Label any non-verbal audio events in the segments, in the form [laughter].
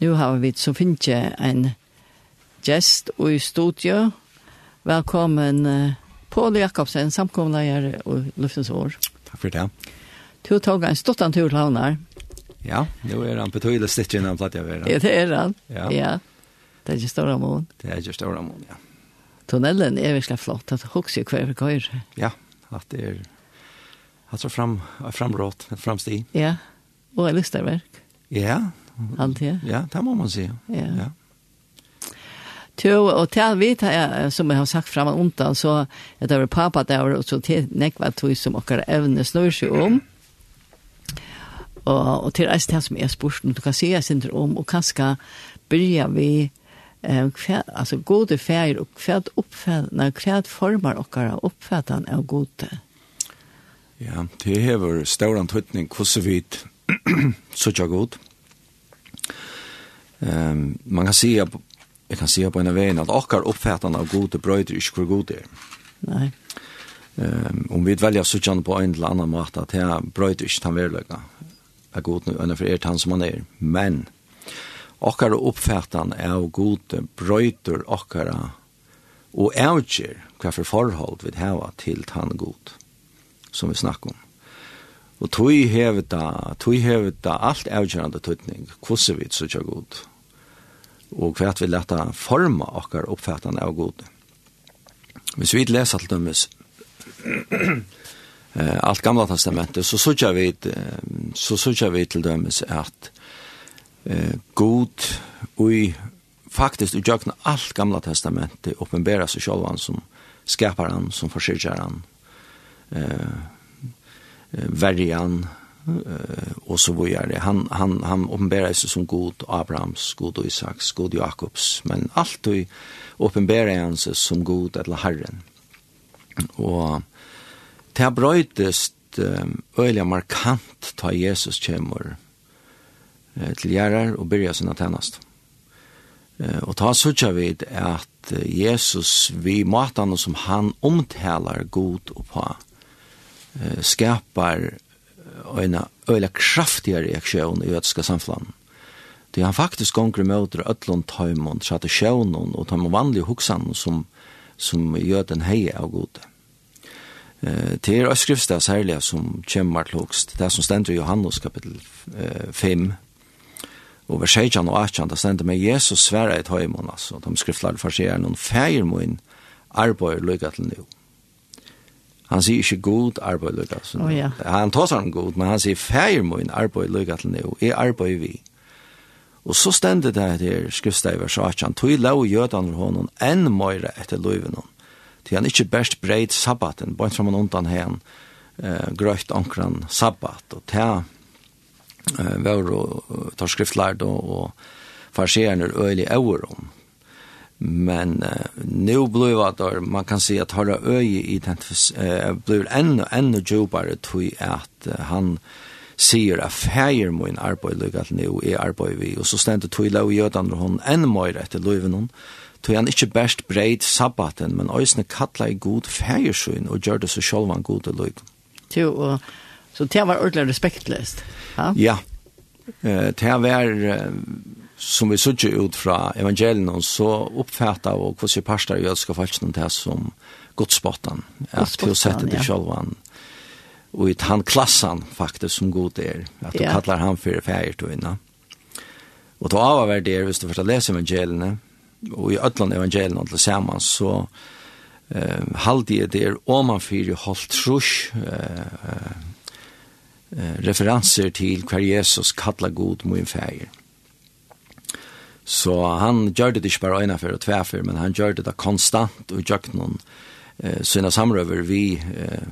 Nu har vi så finnes en gjest i studio. Velkommen Paul Jakobsen, samkomleier og Luftens år. Takk for det. Du tog en stort tur til havnar. Ja, nu er han betydelig stikken innan platt jeg vil. Ja, det er han. Ja. ja. Det er ikke større mån. Det er ikke større mån, ja. Tunnelen er virkelig flott, at hukse hver vi går. Ja, at det er at så fram, framråd, et framsti. Ja, og et lysterverk. Ja, ja. Allt det? Ja, det må man si. Ja. ja. Jo, og til vi, som jeg har sagt frem og undan, så er det pappa der, og så til nekva tog som okkar evne snur seg om. Og, og til reist det som er spørsmål, du kan se jeg synder om, og kanskje byrja vi eh, hver, altså gode feir, og hver oppfattende, hver former okkar oppfattende av gode. Ja, det hever stauran tøytning, hvordan vi [clears throat] så tja god. Um, man kan se, jeg kan se på en av veien at akkar oppfattene av gode brøyder ikke hvor gode er. Nei. Um, om vi velger suttjene på en eller annen måte at her brøyder ikke han verløyga er god nu enn for er han som han er. Men, akkar oppfattene av gode brøyder akkara og avgjør hva for forhold vi har til han god som vi snakker om. Og tui hevet da, tui hevet da alt avgjørende tøytning, hvordan vi så ikke god, og hva vi lette forma okkar oppfattende av god. Hvis vi leser alt dømmes, alt gamla testamentet, så så vi, så så vi til dømmes at eh, god ui, faktisk utjøkna alt gamla testamentet oppenbæra seg sjálvan som skapar han, som forsyrkjar han, eh, verjan och så vidare. Han han han uppenbarar sig som god Abrahams, god Isaks, god Jakobs, men allt och uppenbarar han sig som god eller Herren. Och det har brötest öliga markant ta Jesus kommer til gjerrar og byrja sinna tennast. Og ta sutja vid at Jesus vi matan som han omtalar god og på eh, skapar en øyla kraftigere reaksjon i jødiska samfunn. Det han faktisk gonger møter ötlund taimund, tradisjonen og taimund vanlige hoksan som, som jøden heie av gode. Eh, det er skriftstad særlig som kommer til hokst, det som stender i Johannes kapittel 5, og vers 16 og 18, det stender med Jesus sværa i taimund, altså, de skriftlar farsier noen feir min arbeid lykka til noe. Han sier ikke god arbeid lukka. Oh, ja. Han tar seg om god, men han sier feir min arbeid lukka til nå, er arbeid vi. Og så stendet det her skriftet i vers 18, tog lov jødan over honom enn møyre etter løyven hon. Til han ikke best breit sabbaten, bare som han undan hen, eh, grøyt omkran sabbat, og til eh, var og tar skriftlærd og, og farsierne øyelig over om. Men uh, nu blir det man kan se att har öj i den uh, blir ännu ännu jobbare tog att uh, han sier at feir må en arbeid lykke at nå er arbeid vi, og så stendet tog lov i jødene hun enn møyre etter løyven hon tog han ikke best breit sabbaten, men øyne kattla i god feirsyn og gjør det så selv god til lykke. Jo, og så det var ordentlig respektløst. Ja, ja. Uh, det var... Uh, som vi suttar ut fra evangelien så uppfattar och hur sig pastor i ska falskene något här som godsbotten att du sätter det själv an och i han klassan faktiskt som god er, att du kallar han för färger till innan och då avvärd det visst du första läser evangeliene, och i ødlande evangeliene til tillsammans så eh halde det där om man för hållt trusch eh referenser till kvar Jesus kallar god min färger Så han gjør det ikke bare øyne for og tvefer, men han gjør det da konstant og gjør noen eh, sine samrøver vi eh,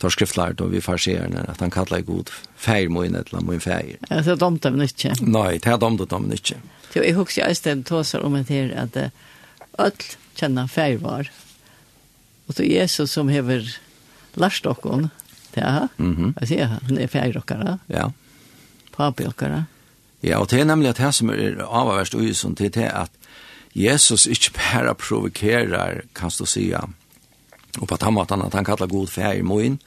tar skriftlært og vi farserende, at han kallar god feir moin et eller moin feir. Ja, det er domt dem ikke. Nei, det er domt dem ikke. Jo, jeg husker jeg stedet tåser om et her at alt kjenner feir var. Og så Jesus som hever lærst okkon, det er, mm -hmm. jeg sier han er feir okkara, ja. papi okkara, Ja, og det er nemlig at det som er avverst ui som til det at Jesus ikke bare provokerer, kan du si, og på den måten at han kallar god fær i moin,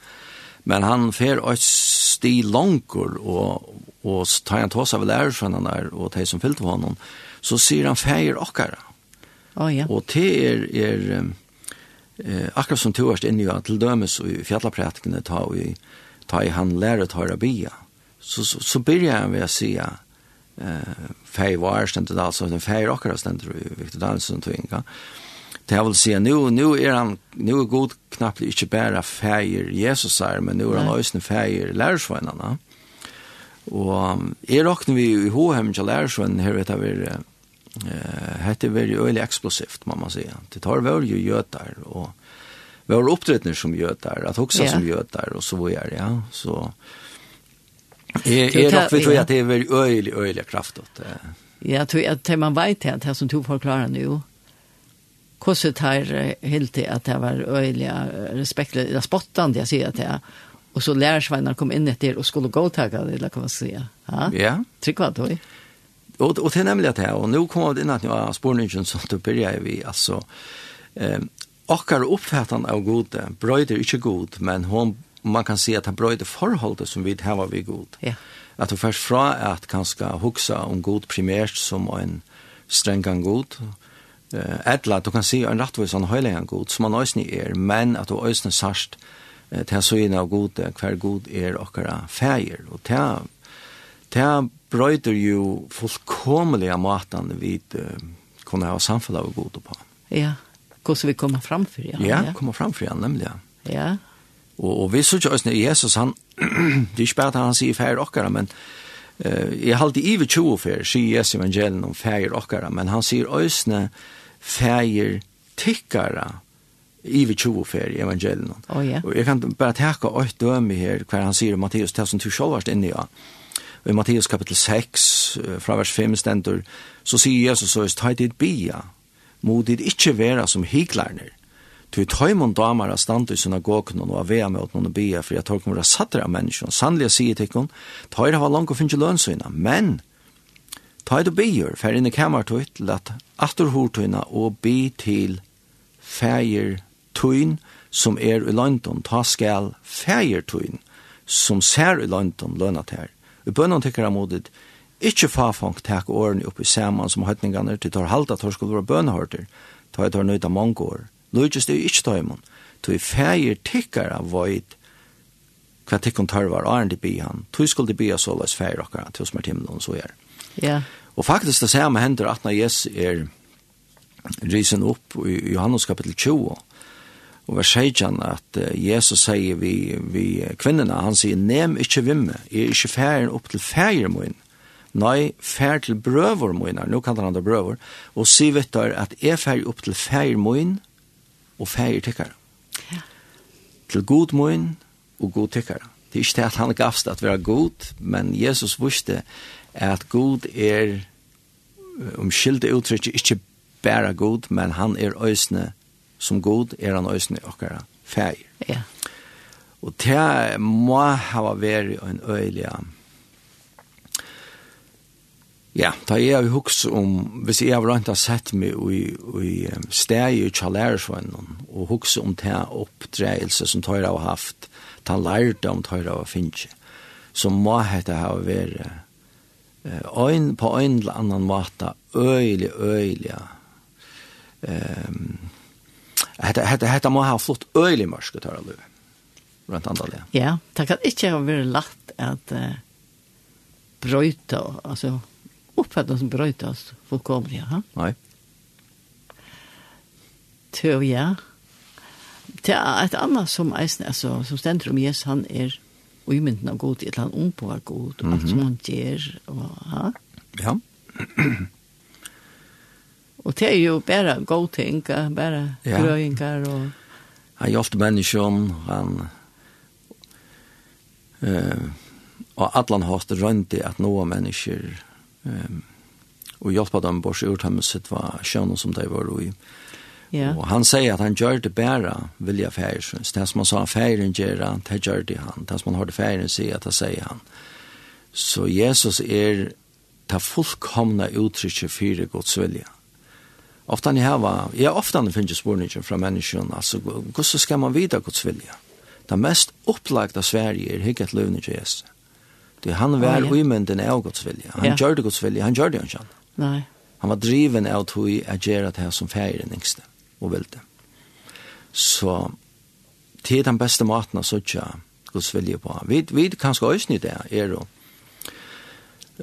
men han fer et sti langkor, og, og tar han tås av lærersvennerne der, og de som fyllte honom, så sier han fær okkara. Oh, ja. Og det er, er eh, akkurat som to erst inni, til dømes i fjallapratikene ta, og ta i han lærer tar bia, så, så, så byrjar han ved å sige, eh fei var stendet altså den fej rockar stendet Victor Danielsson tog inga. Det vil si nu nu er han nu er god knappt inte bara fejer Jesus är men nu er han ösn fejer lärsvänarna. Och er rocknar vi i Hohem till lärsvän her vet jag vi eh hette vi öle explosivt man man säga. Det tar väl ju götar och vi har uppträdanden som götar att också som götar och så vidare ja så Är är dock vi tror att det är väl öjlig öjlig kraft åt. Ja, tror att man vet att det som tog förklara nu kosset här helt att det var öjliga respektlösa spottande jag säger att det och så lärsvänner kom in efter och skulle gå tagga det eller kan man säga. Ja. Ja. Tryckva då. Och och det er nämligen att det, och nå kommer det in att jag spårningen så då begynner vi alltså eh, akkar uppfattan av gode, brøyder ikke god, men hon man kan se att han bröjde forholdet som vi har vi god. Ja. Att det först at att skal huxa om god primärt som en strängan god. Eh etla du kan se en rättvis en heiligen god som man ösn är men att du ösn sarst til så in av god kvar god är og til och brøyder jo fullkomelig av maten vi vid kunne ha samfalla av god på. Ja. hvordan vi kommer fram för ja? Ja, kommer fram för ja, nämligen. Ja. Og, og vi sørger også i Jesus, han, [clears throat] det er ikke bare at han sier færre okkara, men uh, jeg halte i ved 20 fer, sier Jesus evangelien om færre okkara, men han sier også færre tikkara i ved 20 fer i evangelien. Oh, yeah. Og jeg kan bare takke åt døme her, hver han sier i Matteus, det som du selv varst inne i, ja. Og i Matteus kapitel 6, fra vers 5 stendur, så sier Jesus, så er det bia, må det ikke være som hiklarner, Du tajmon damar a stand i synagogen og av vea med åt noen bia for jeg tar kommer a sattere av menneskjon. Sannlige sier til hon, tajra var langt og finnes lønnsøyna, men ta du bier, fer inn i kamertøy til at atur hortøyna og bi til feir tøyn som er i London, ta skal feir tøyn som ser i London lønna til her. Vi bønnen tykker amodet, ikkje fafang tek årene opp i saman som høytningene til tar halda tar skulle være bønnehørter, ta i tar nøyta mange år. Lujus det er ikke tøymon. Tøy feir tikkara void hva tikkun tarvar åren de bi han. Tøy skulle de bi a såles feir okkara til som er timlån så er. Ja. Og faktisk det samme hender at når Jesus er risen opp i Johannes kapitel 20 og vers 16 at Jesus sier vi, vi kvinnerne, han sier nem ikkje vimme, jeg er ikkje færen opp til fæger min nei, fær til brøver min nå kallar han det brøver, og si vittar at jeg fær opp til fær min og fægir tikkara. Ja. Til god moin og god tikkara. Det er ikke det at han gavst at være god, men Jesus visste at god er, om um skilde uttrykket, ikke bare god, men han er øsne som god, er han øysene okkara feir. Ja. Og det må ha vært en øyelig Ja, da jeg har hukst om, hvis jeg har rønt har sett meg i, i steg i kjallæresvannen, og hukst om det oppdreelse som tøyre har haft, ta lærte om tøyre har finnet, så må dette ha vært øyn, på en eller annen måte, øyelig, øyelig, um, hetta hetta hetta må ha flott øylig mørke tørra løv. Rundt andre. ja. Ja, det kan ikke ha vært lagt at uh, brøyta, altså uppfattas som brötas fullkomliga. Ha? Nej. Tö, ja. Det er et annet som eisen, altså, som stender om Jesus, han er umynden av god, eller han ompåvar god, og alt som han gjør, og ha? Ja. og det er jo bare god ting, bare ja. grøyngar og... Han hjelpte menneskene, han... Uh, og atlan hast hatt at noa mennesker Ehm och hjälpa dem bort ur dem sitt var sjön som det var i. Ja. Och han säger att han gör det bara vilja færsens. Det som han sa færen gjør han, det gör det han. Det som man har det sier säger att det sier han. Så Jesus är ta fullkomna uttrykket för Guds vilja. Ofta ni hava, ja ofta ni finnes spurningen fra menneskjen, altså, hvordan skal man vita Guds vilja? Det mest opplagda Sverige er hygget løvning til Jesus. Det han var oh, ja. umynden av Guds vilja. Han ja. det Guds vilja, han gjorde ikke. Nei. Han var driven av tog at gjøre det her som feiren yngste og vilde. Så til den beste maten av sånn Guds vilja på. Vi, vi kan skal øyne det, er jo.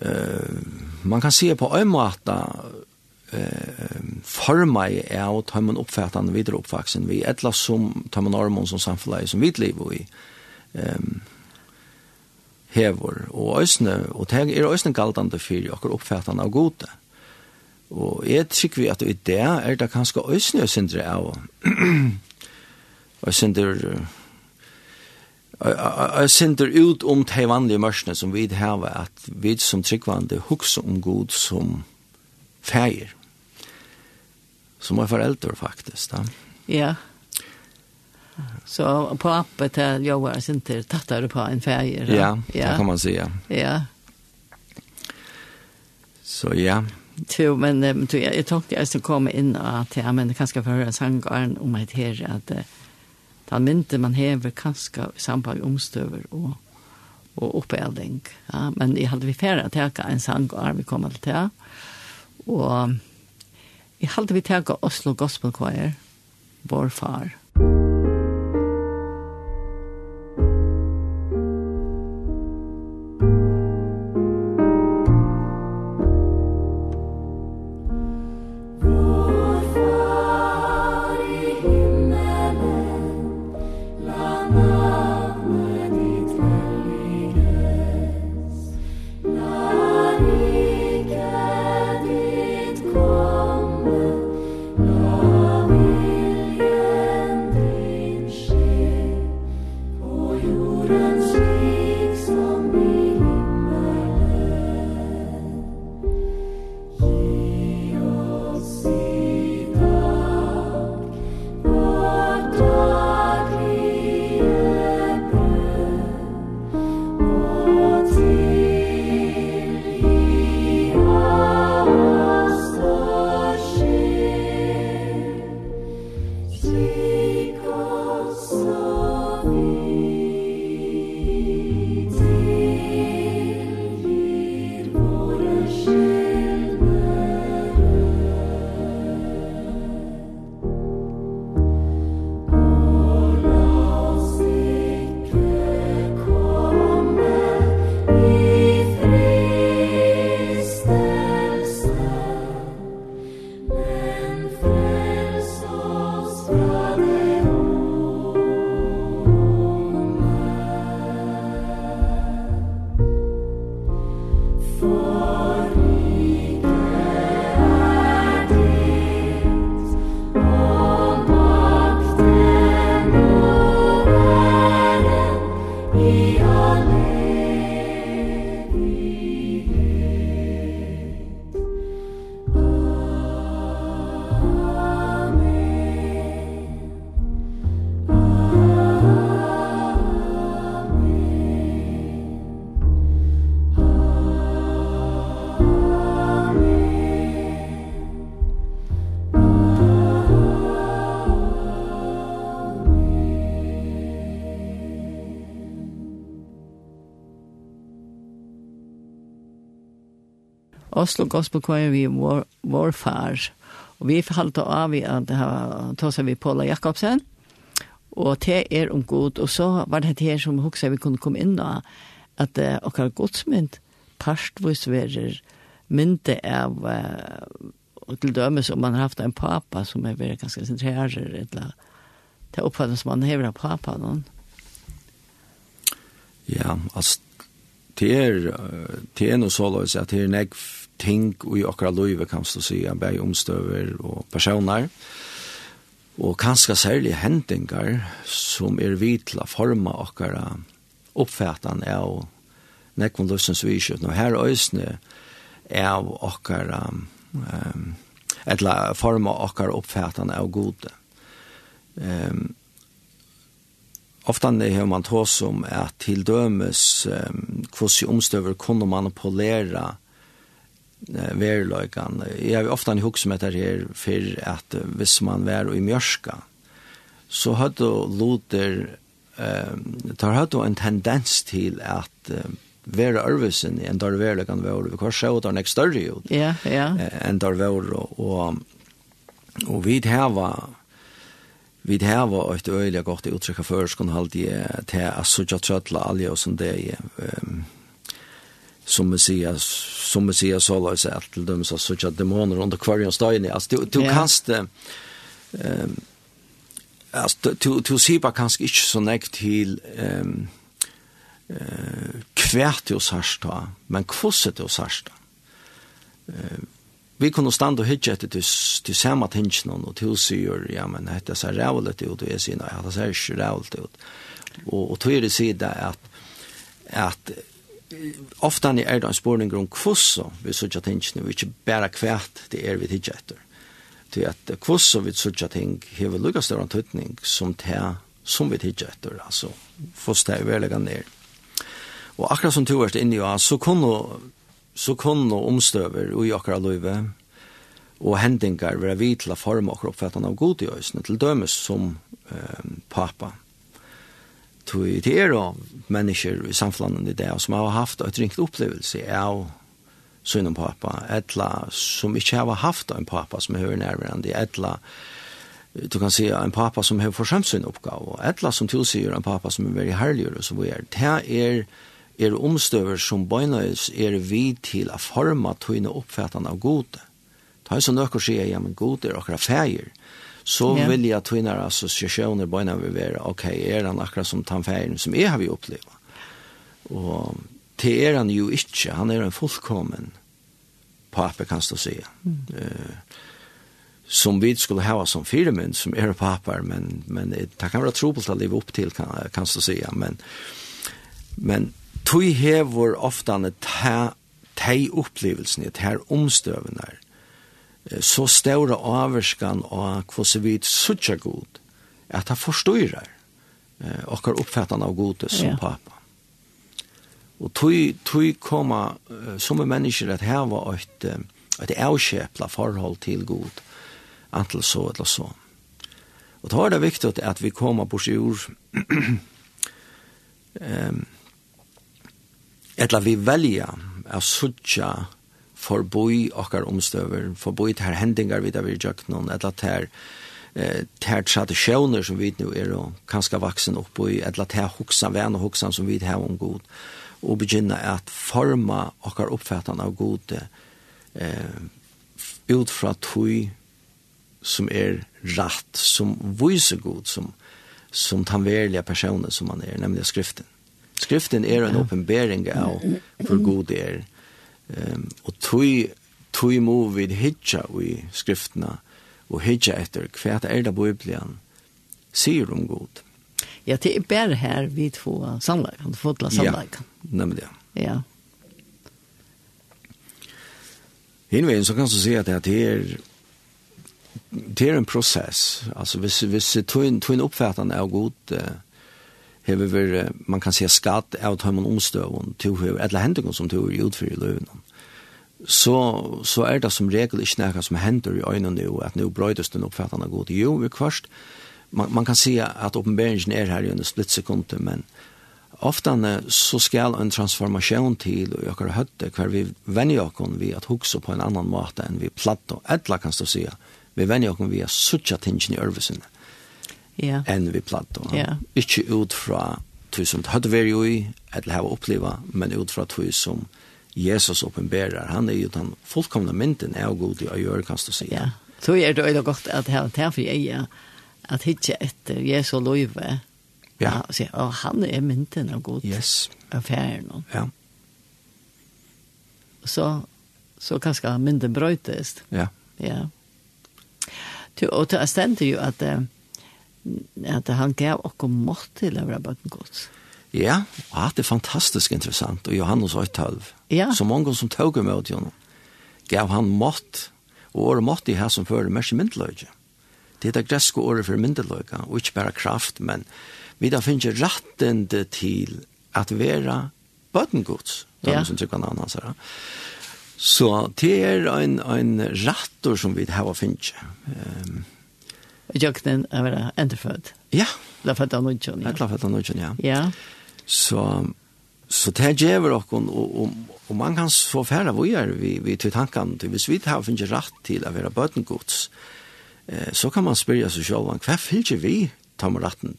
Uh, man kan se på en måte uh, forma i av tøymen oppfattende videre oppvaksen vi etla som man normen som samfunnet som vi lever i ehm hever, og øsne, og det er øsne galdande fyrir okkar oppfattende av gode. Og jeg tykker vi at i det er det kanskje øsne øsindre av øsindre øsindre ut om de vanlige mørsene som vi har, at vi som tryggvande hukser om god som feir som er foreldre faktisk da. Ja, yeah. Så på appet till Joar Center tattar du på en färger. Ja, ja, det kan man säga. Ja. Så ja. Jo, men du, jag, jag tänkte jag skulle komma in att ja, men det kanske för en sangarn om ett här att han mynte man hever kanske i samband omstöver och, och uppeldning. Ja, men jeg hade vi färre att täcka en sangar vi kommer till det. Och jeg hade vi täcka Oslo Gospel Choir, vår far. Oslo Gospel Choir vi vår, vår far. Og vi forhalte av vi at det tog seg vi Paula Jakobsen. Og det er om god. Og så var det her som hukse vi kunne komme inn da, at uh, okkar godsmynd parstvis verer mynde av uh, og til dømes om man har haft en papa som er veldig ganske sentrerer eller det oppfattet som man hever av papa noen. Ja, altså det er det er noe så løs at det er nekv ting i okra løyve, kan du säga, bæg omstøver og personer. Og kanskje særlig hendingar som er vidt til å forme okkara oppfattan av nekvun løsens viskjøtten. Og her øysene av okkara, um, eller forme okkara oppfattan av gode. Um, Oftan har man tås om at til dømes um, hvordan omstøver kunne manipulere verløykan. Jeg har ofta en hukse med dette her, for at hvis man var i mjørska, så hadde Luther, eh, tar hadde en tendens til at eh, være ørvesen enn der verløykan var, vi kan se at den er større ut ja, ja. enn der var, og, og vi hava Vi her var et øyelig godt uttrykk av førskånd halte jeg til at så jeg trøtla alle og som det er som man säger som man säger så lås att till dem så så att demoner under kvarjon stein alltså du du yeah. kanst ehm um, alltså du du ser bara kanske inte så näkt till ehm um, eh uh, kvärt oss harsta men kvosset oss harsta eh uh, vi kunde stanna och hitcha det till till samma tingen och till så ja men det så rävligt ut och är sina ja det ser ju rävligt ut. Och och tror det sig där att att ofta er det en spårning om kvosso vi sørger ting, og ikke bare kvært det er vi tidlig etter. Til at kvosso vi sørger ting hever lukka større antutning som det som vi tidlig etter, altså fåst det er ned. Og akkurat som to er inne i, så kunne så kunne omstøver og i akkurat løyve og hendingar vera vi til å forme akkurat oppfattende av god i øyne, til dømes som eh, papa tog det er og mennesker i samfunnet i det, som har haft et ringt opplevelse av sin og pappa, etla som ikke har haft en pappa som er nærværende, etla du kan si en pappa som har forsømt sin oppgave, etla som tilsier en pappa som er veldig herlig og så videre. er. Det er er omstøver som bøgnøys er vi til å forma tøyne oppfattende av gode. Det er så nøkker sier, ja, men gode er akkurat feir så yeah. vil jeg tvinna associationer på när av är okej okay, är den akkurat som tanfärgen som är har vi upplevt. Och det är han ju inte, han är en fullkommen pape, kan du si. Mm. Uh, som vi skulle ha som firmen som är pappa men men det kan være trubbelt att leve upp till kan kan du si. men men tog hevor ofta en ta tei upplevelsen i her här omstövnar så større avvarskan av hvordan vi sucha god, at ha forstyrrer eh, okkar oppfattan av gode som ja. pappa. Og tui tui koma uh, som er mennesker at her var et, et avkjepla forhold til god, antal så eller så. Og då er det viktig at vi kommer på sjur, ehm etla vi velja att suttja forboi okkar omstøver, forboi ter hendingar vi der vi gjøk noen, eller til eh tær traditioner som vi nu er og kanskje vaksen opp og etla tær huxa vær og hugsan som vi har om god og begynna at forma okkar oppfattan av god eh ut fra tui som er rett som viser god som som den verliga personen som man er nemlig skriften. Skriften er en oppenbering av for god det är Ehm og tui tui mo við hitja við skriftna og hitja etter kvært er det biblian sier om god. Ja, det er bare her vi två samverkan, två till samverkan. Ja, det. Ja. Innveien så kan du si at det er, det er en prosess. Altså, hvis, hvis tog en, tog en god hever vi, man kan se skatt av man omstøvun, tilhøver, eller hendingen som tilhøver utfyrir i løven. Så, så er det som regel ikke noe som hender i øynene jo, at nå brøydes den oppfattende god. Jo, vi kvart, man, man kan si at oppenberingen er her i en splittsekund, men ofta så skal en transformasjon til og jokkar høtte hver vi venner jokken vi at hukse på en annan måte enn vi platt og etla kan stå sida. Vi venner jokken vi at suttja tingene i ørvesene. Mm yeah. enn vi platt. Yeah. Ikke ut fra tog som hadde vært jo i, eller har oppleva, men ut fra tog som Jesus oppenberer. Han er jo den fullkomne mynden av god i å gjøre, kan du si. Ja, så er det jo godt at her er for jeg, at ikke etter Jesu løyve, ja. og han er mynden av god yes. affæren. Ja. Så, så kanskje mynden brøytes. Ja. Ja. Og det er stendt jo at uh, at han gav okko mått til å være bøtten gods. Ja, og det er fantastisk interessant, og Johannes 8,12. Ja. Så mange som tog med åt honom, gav han mått, og året mått i her som fører mest i myndeløyge. Det er det greske året for myndeløyge, og ikke bare kraft, men vi da finner rettende til at være bøtten gods. Ja. Som trykker han annars her. Så det er en, en rattor som vi har finnet. Um, jøkken er vært enderfødt. Ja. La fatta av nødgjøn, ja. La fatta av ja. Ja. Så, så det gjør dere, og, og, og man kan få færre hvor gjør vi, vi til tankene, til hvis vi har finnet rett til å være bøtengods, eh, så kan man spørre seg selv, hva fyller vi ta med retten?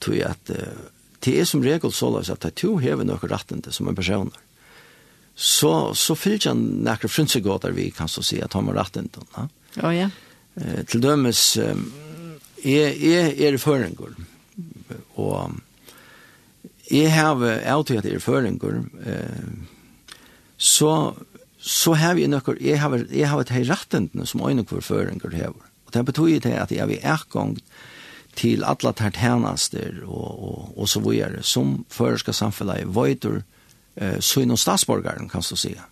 Tror at eh, det er som regel så løs at det er to hever noen retten til som en person. Så, så fyller jeg noen frynsegoder vi kan så si at ta med retten til. Ja, ja. Oh, yeah. Eh, til dømes, är är er føringer, och jeg har alltid at jeg er føringer, eh, så, så har vi några jeg har, jeg har de rettene som øyne for føringer hever. Og det betyr det at jeg vil erkongt til alla tartanaster og, og, og så videre, som førerska samfunnet i Vøytur, eh, så innom statsborgaren, kan du säga.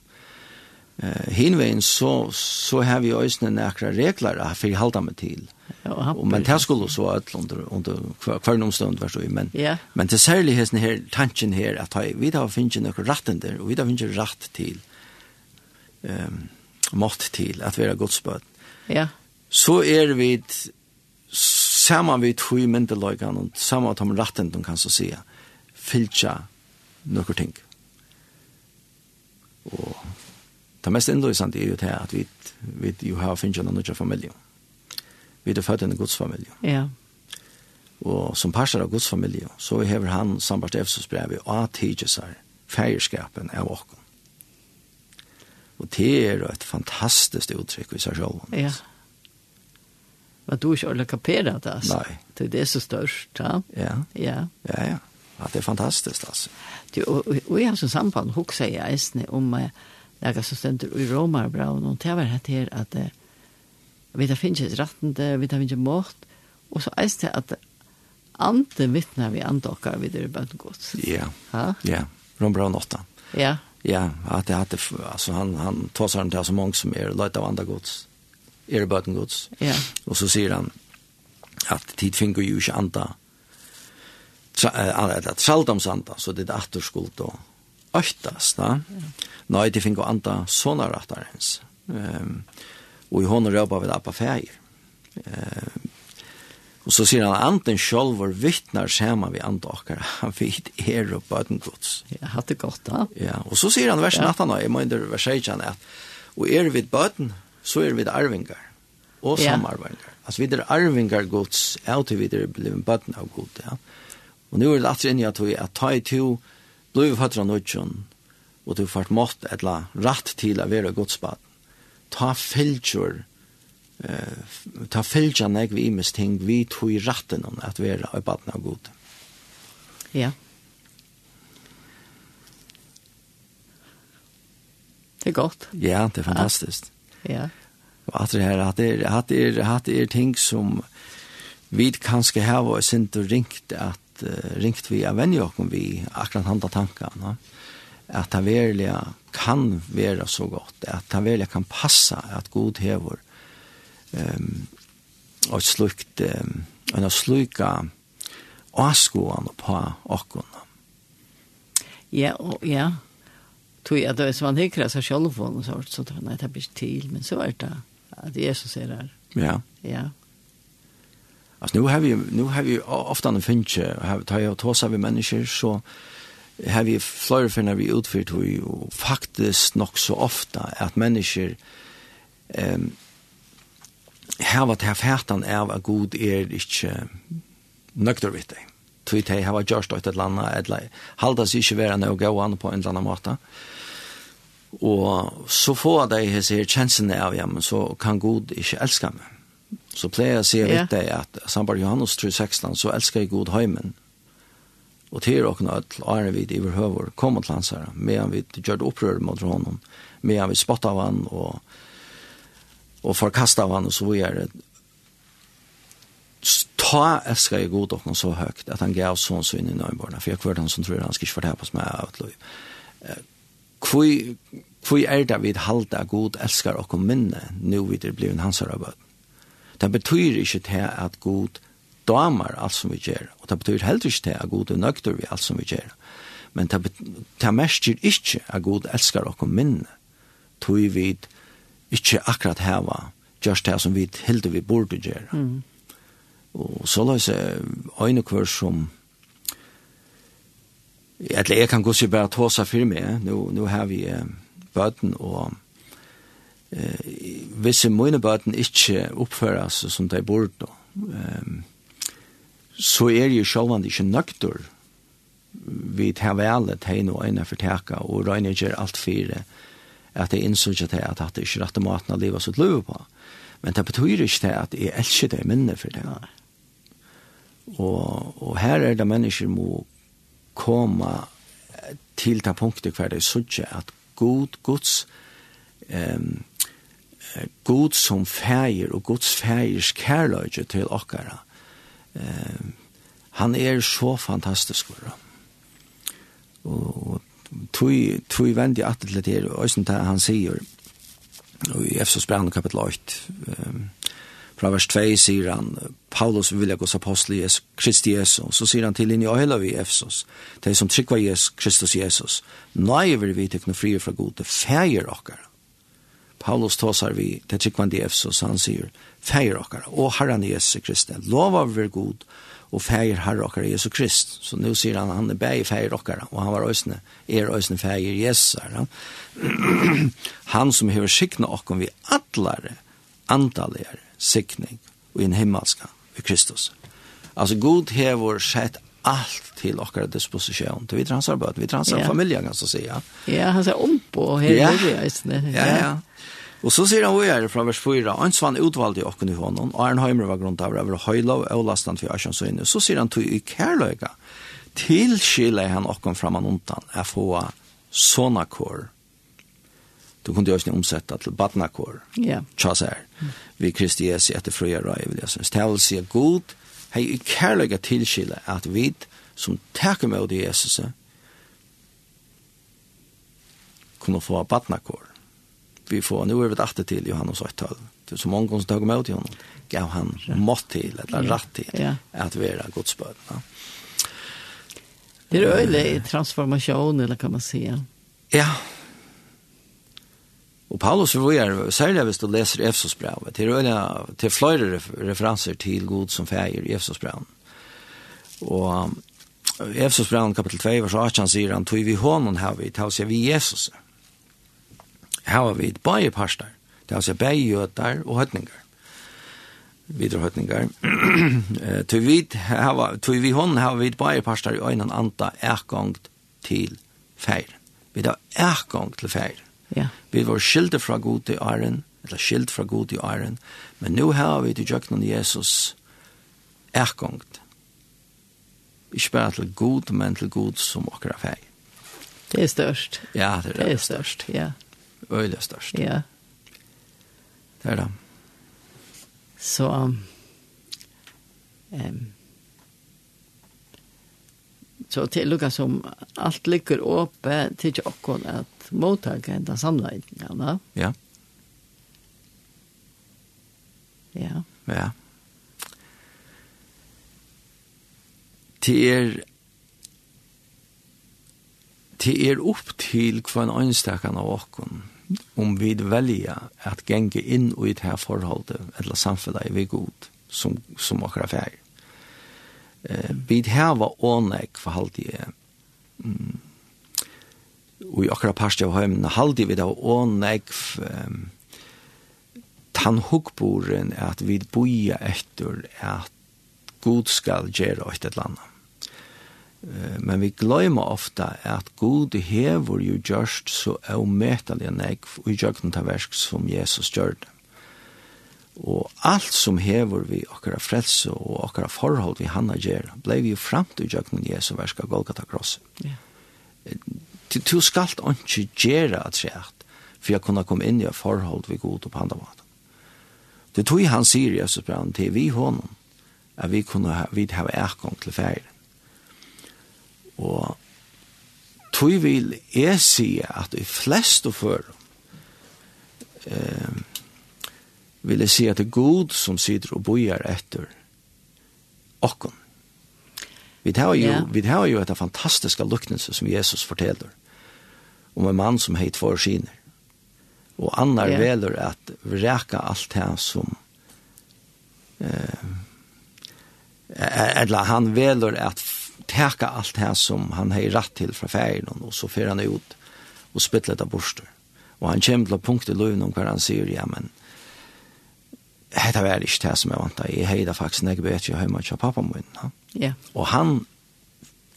Eh hinvägen så så har vi ösnen några regler för att hålla med till. Ja, och men det skulle så att under under kvar omstund var så men ja. men det särlig här tanken här att ha vi har finns några rätten där och vi har finns rätt till ehm mått till att vara Guds barn. Ja. Så är vi samman vid sju myndelagan och samma att de rätten de kan så säga filcha några ting. Och Det mest innløsende er jo det at vi, vi jo har finnet en nødvendig familie. Vi er født i en godsfamilie. Ja. Og som parser av godsfamilie, så hever han sambart Efesusbrevet og seg feierskapen av åkken. Og det er et fantastisk uttrykk i seg selv. Ja. Men du ikke alle kaperer det, altså. Nei. Det er det som størst, ja. Ja. Ja, ja. ja. At det er fantastisk, altså. Du, og, og, og jeg har så samband, hun sier jeg, om uh, Det som stender i Romarbraun, og det var hatt her at uh, vi tar finnes ikke rettende, vi tar finnes ikke mått, og så eist det at ante vittner vi ante okker vi det bøtten godt. Ja, ja, Romarbraun 8. Ja. Ja, at det hadde, altså han, han tar seg til så mange som er løyt av andre gods, er bøtten gods. Ja. Og så sier han at tid finner jo ikke andre, eller det er saldomsanda, så det er atterskuld og øktast, da. Nei, de finner anda sånne rattar hans. Um, og i hånden røpa vi det på feir. Um, og så sier han, anden sjolv vittnar skjema vi anda okkar, [laughs] han vitt er og bøten gods. Ja, hatt det godt da. Ja, og så sier han versen ja. 18, jeg må under vers 18, at og er vi bøten, så er vi arvingar, og ja. samarvingar. Altså, vi er arvingar gods, er til vi er blevet bøten av god, ja. Og nu er det alltid inni at vi at ta i to, Blå fattra nødtjon, og du fart mått etla rett til å være godsbad. Ta fylgjør, eh, ta fylgja nek vi imes ting, vi tog i retten om at være i baden av god. Ja. Det er godt. Ja, det er fantastisk. Ja. Og at det her, at det er, at det er, at det er ting som vi kanskje har vært sint og ringt at uh, ringt vi av vennjåken vi akkurat handa no? at det virkelig kan være så godt, at det virkelig kan passa at god hever um, og slukt, um, og sluka avskoene på åkken. Ja, og, ja. Tog jeg, hvis man hikker seg selv på noe sort, så tror jeg, nei, det blir til, men så er det at Jesus er her. Ja. Ja. Alltså nu har vi nu har vi ofta en finche har tar jag tosa vi människor så har vi flöjer för när vi utfört hur och faktiskt nog så ofta att människor ehm har varit här färtan är en god är inte nökter vet dig. Tui tei hava gjørst eit eller anna, eller halda sig ikkje vera og gå an på en eller annan måte. Og så får dei hese her kjensene av, ja, men så kan god ikkje elska meg så pleier jeg å si vidt deg at sambar Johannes 3.16 så elsker jeg god heimen. Og til åkne ødel er vi i overhøver kom til hans her medan vi gjør opprør mot honom medan vi spott av han og, og forkast av han og så videre. Ta elskar jeg god åkne så høyt at han gav sånn så inn i nøyborna for jeg kvart han som tror han skal ikke fortepas meg av et liv. Hvor, hvor er det vi halda god elskar okkom minne nu vi det blir en hansar av? Det betyr ikke til at god damer alt som vi gjør, og det betyr heller ikke til at god er nøgter vi alt som vi gjør. Men det, det merker ikke at god elskar okkur minne, tog vi ikke akkurat heva, just det som vi hilder vi burde gjøre. Mm. Og så la oss øyne kvar som Eller jeg kan gå seg bare ta seg for meg. Nå, nå har vi eh, bøten og eh, hvis mine bøten ikke oppfører seg som de burde, da, eh, så er jo sjølvand ikke nøkter vi tar vel et hei noe øyne for teka og røyne gjør alt fire at jeg innsøk at jeg at det ikke rette maten av livet sitt liv på. Men det betyr ikke til at jeg elsker det minne for det. Og, og her er det mennesker må komme til det punktet hver det er sånn at god, gods, gods, um, god som fægir og Guds fægirs kærløyge til okkara. Um, han er så fantastisk for Og tui, tui vendi at til det her, og det han sier, og i Efsos Brann kapitel 8, um, fra vers 2 sier han, Paulus vilja jeg gås apostel Jesus, Kristi Jesus, så sier han til inn i øyla vi Efsos, de som trykva Jesus, Kristus Jesus, nøye vil vi tekne frie fra gode, fægir okkara. Paulus tåsar vi til tryggvande Efsos, han sier, feir okkar, og herran Jesus Kristi, lova vi god, og feir herre okkar Jesus Krist. Så nu sier han, han er bæg feir okkar, og han var òsne, er òsne feir Jesus. Ja. [clears throat] han som hever sikna okkar vi atlare, antalligare sikning, og en himmelska, vi Kristus. Altså, god hever sett allt till och disposition. Det vi transar bara, vi transar yeah. familjen kan så säga. Ja, han säger om på hela det Ja, ja. ja. Og så sier han vi er fra vers 4, «Ansvann utvalgte åkken i hånden, og Arnheimer var grunnt av over høyla og avlastan for Asjans øyne. Så sier han, tog i kærløyga, tilskille han åkken framan undan, er få sånne kår.» Du kunne jo ikke omsette til badnakår. Ja. tjas her. Vi Kristi Jesi etter frøya røy, vil jeg synes. Det vil si god, hei i kærløyga tilskille at vi som takker med Jesus, kunne få badnakår vi får nu är vi ett till Johannes 8. Det är så många som tog emot honom. Gav han mått till, eller rätt till, ja. att vara godsbörd. Ja. Det är öjlig transformation, eller kan man säga. Ja. Och Paulus var ju särskilt visst att läser brev. Det är öjliga, till flera referenser till god som färger i Efsosbrevet. Och Efsosbrevet kapitel 2, vers 18 säger han, tog vi honom här vid, sig vi Jesus. Mm har vi et bare parster. Det er altså bare jøter og høtningar. Videre høtningar. [clears throat] Til vi, tøy vi hånd har vi et bare parster i øynene anta erkongt til feir. Vi har erkongt til feir. Ja. Vi var skilde fra god i æren, eller skilt fra god i æren, men nu har vi til jøkken Jesus erkongt. Ikke bare til god, men til god som akkurat feir. Det er størst. Ja, det er, det er størst, ja øyelig størst. Ja. Det er det. Så, um, så til lukka som alt ligger åpe til ikke okkur at mottaket enda samleidningarna. Ja. Ja. Ja. Til er det er opp til hva en øynstakan av åkken, om vi velger at genge inn i det her forholdet, eller samfunnet vi god, som, som åkker er ferdig. Eh, vi hava ånek for halvdige, mm, og i akkurat parst av høymen, halvdige vi da ånek for, han hukkboren at vi boja etter at god skal gjøre et eller annet men vi glömmer ofta at god hever ju just så omätaliga negv och jökna ta versk som Jesus gjorde. Og alt som hever vi okkara frelse og okkara forhold vi hanna gjerra, blei vi jo framt i jökna Jesu verska Golgata kross. Ja. Du, du skal ikke gjøre at segt, for jeg kunne komme inn i forhold vi god og panda mat. Det tog han sier Jesus brann til vi honom, at vi kunne ha, vi hava ekong til færen Og tog vil jeg si at de fleste før eh, vil jeg si at det er god som sitter og bojar etter okken. Vi tar jo, yeah. vi tar jo etter fantastiske luknelse som Jesus forteller om en mann som heit for skiner. Og annar yeah. veler at vreka alt det som eh, eller han veler at teka alt det som han har rett til fra ferien, og så får han ut og spytter litt av borster. Og han kommer til punkt i løven om hva han sier, ja men det var ikke det som jeg vant. Jag hejde faktiskt faktisk ikke vet jeg hjemme til pappa min. Ja. Yeah. Og han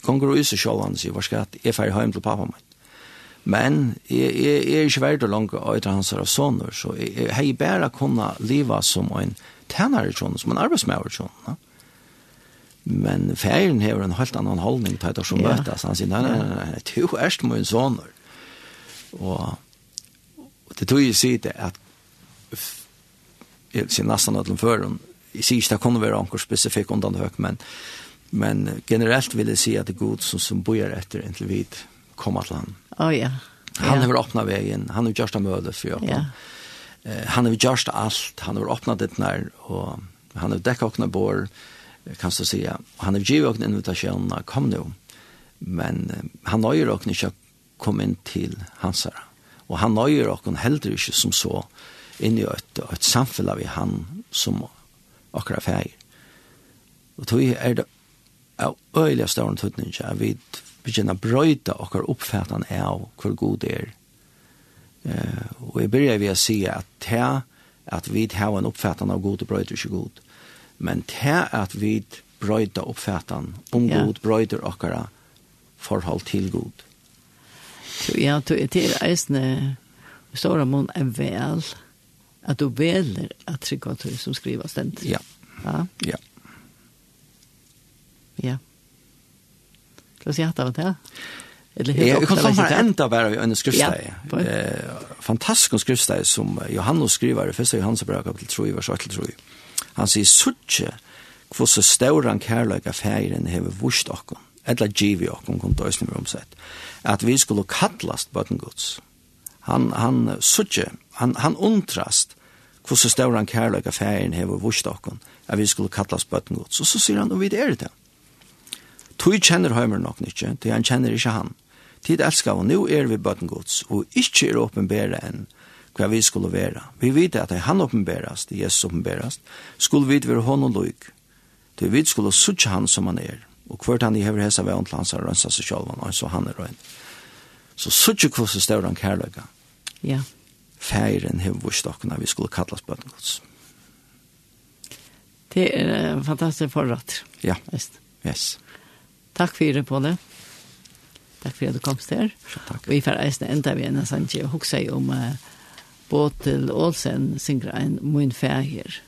kommer och yser selv, han sier, hva skal jeg, jeg färg hjemme til pappa min? Men jeg, jeg, jeg er ikke verdt langt å etter hans av sånner, så jeg, jeg har bare kunnet leve som en tænare, som en arbeidsmøver, sånn. Ja? Men färgen har en helt annan hållning till det som ja. møtes. Han säger, nej, nej, nej, du är min son. Og, och det tog ju si det att jag ser nästan att de jeg sier ikke det kunde vara ankor undan undantag, men, men generellt vill jeg si att det er god som, som bor etter en till vid komma till han. Oh, ja. Han har åpnet vägen, han har gjort det møte för jag. Ja. Han har gjort allt, han har öppnat det nær, och han har dekket och bor kan du säga. Han har givet en invitation att kom nu. Men han nöjer och inte kom in till hans herre. Och han nöjer och hon heller inte som så in i ett, ett samfälle vi han som akkurat färg. Och då är det av öjliga stående tutningar att vi begynner å brøyde akkurat uppfattan av hvor god det er. Eh, og jeg begynner ved å si at det at vi har en oppfattende av god og bröjda ikke god men det at vi brøyder oppfattene, om ja. god brøyder okkara forhold til god. Så ja, du er til eisne stora mån er vel at du veler at trygga til som skriver stendt. Ja. Ja. Ja. Ja. Hva sier det var det? Eller helt jeg kan samma enda bare i en skriftsteg. Ja, eh, fantastisk skriftsteg som Johannes skriver i 1. Johannes brev kapitel 3 vers 8 till 3. Han sier, suttje, hvordan stauran kærløyga feiren hever vust okkom, eller givi okkom, kom til vi omsett, at vi skulle kattlast bøtten Guds. Han, han suttje, han, han undrast hvordan stauran kærløyga feiren hever vust okkom, at vi skulle kattlast bøtten Guds. Og så sier han, og vi er det. Tui kjenner heimer nok nykje, tui han kjenner ikkje han. Tid elskar, og nu er vi bøtten Guds, og ikkje er åpenbæra enn, hva vi skulle være. Vi vet at han oppenberast, Jesus oppenberast, skulle vi være hånden løyk. Til vi skulle suttje han som han er, og hvert han i hever hesa veien til hans har rønsa seg sjálvan, og så han er røyn. Så suttje kvose større han kærløyga. Ja. Feiren hever vurs dokkuna vi skulle kallas bøttengods. Det er en fantastisk forratt. Ja. Just. Yes. Takk fyrir på det. Takk for at du komst her. Takk. Vi får eisne enda vi enn sannsje og hukse om uh, Båtil Olsen synger en Mun fær her.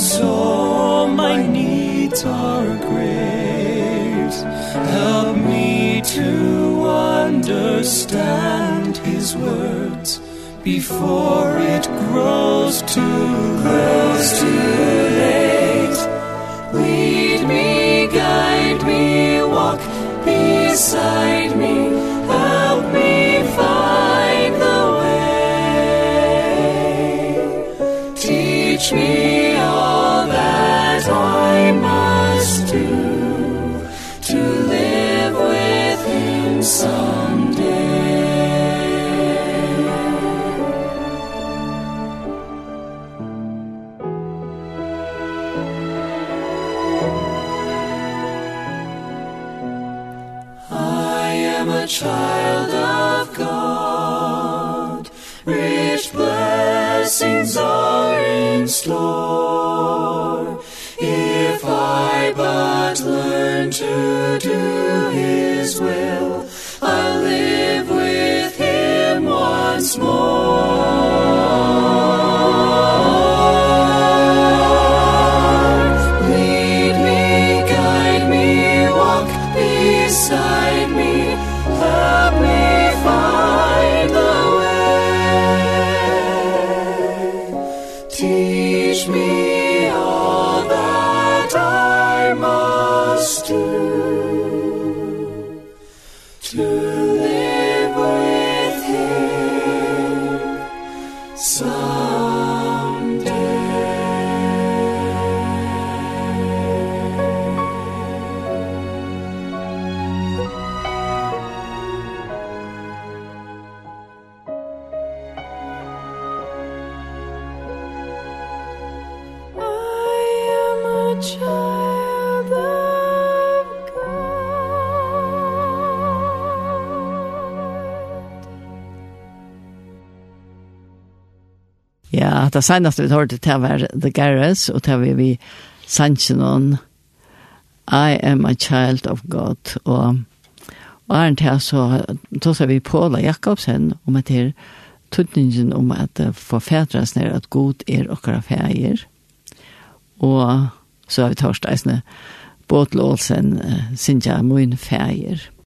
is my needs are great help me to understand his words before it grows too grows too late. Lead me guide me walk beside Christ Lord, if I but learn to at det seneste vi hørte til var The Garrets, og til vi vi om I am a child of God, og og er til så tog vi Paula Jakobsen om at her tøtningen om at forfedres ned at god er okkara fæger, og så har vi tørst eisne Båtl Olsen, Sinja, min fæger.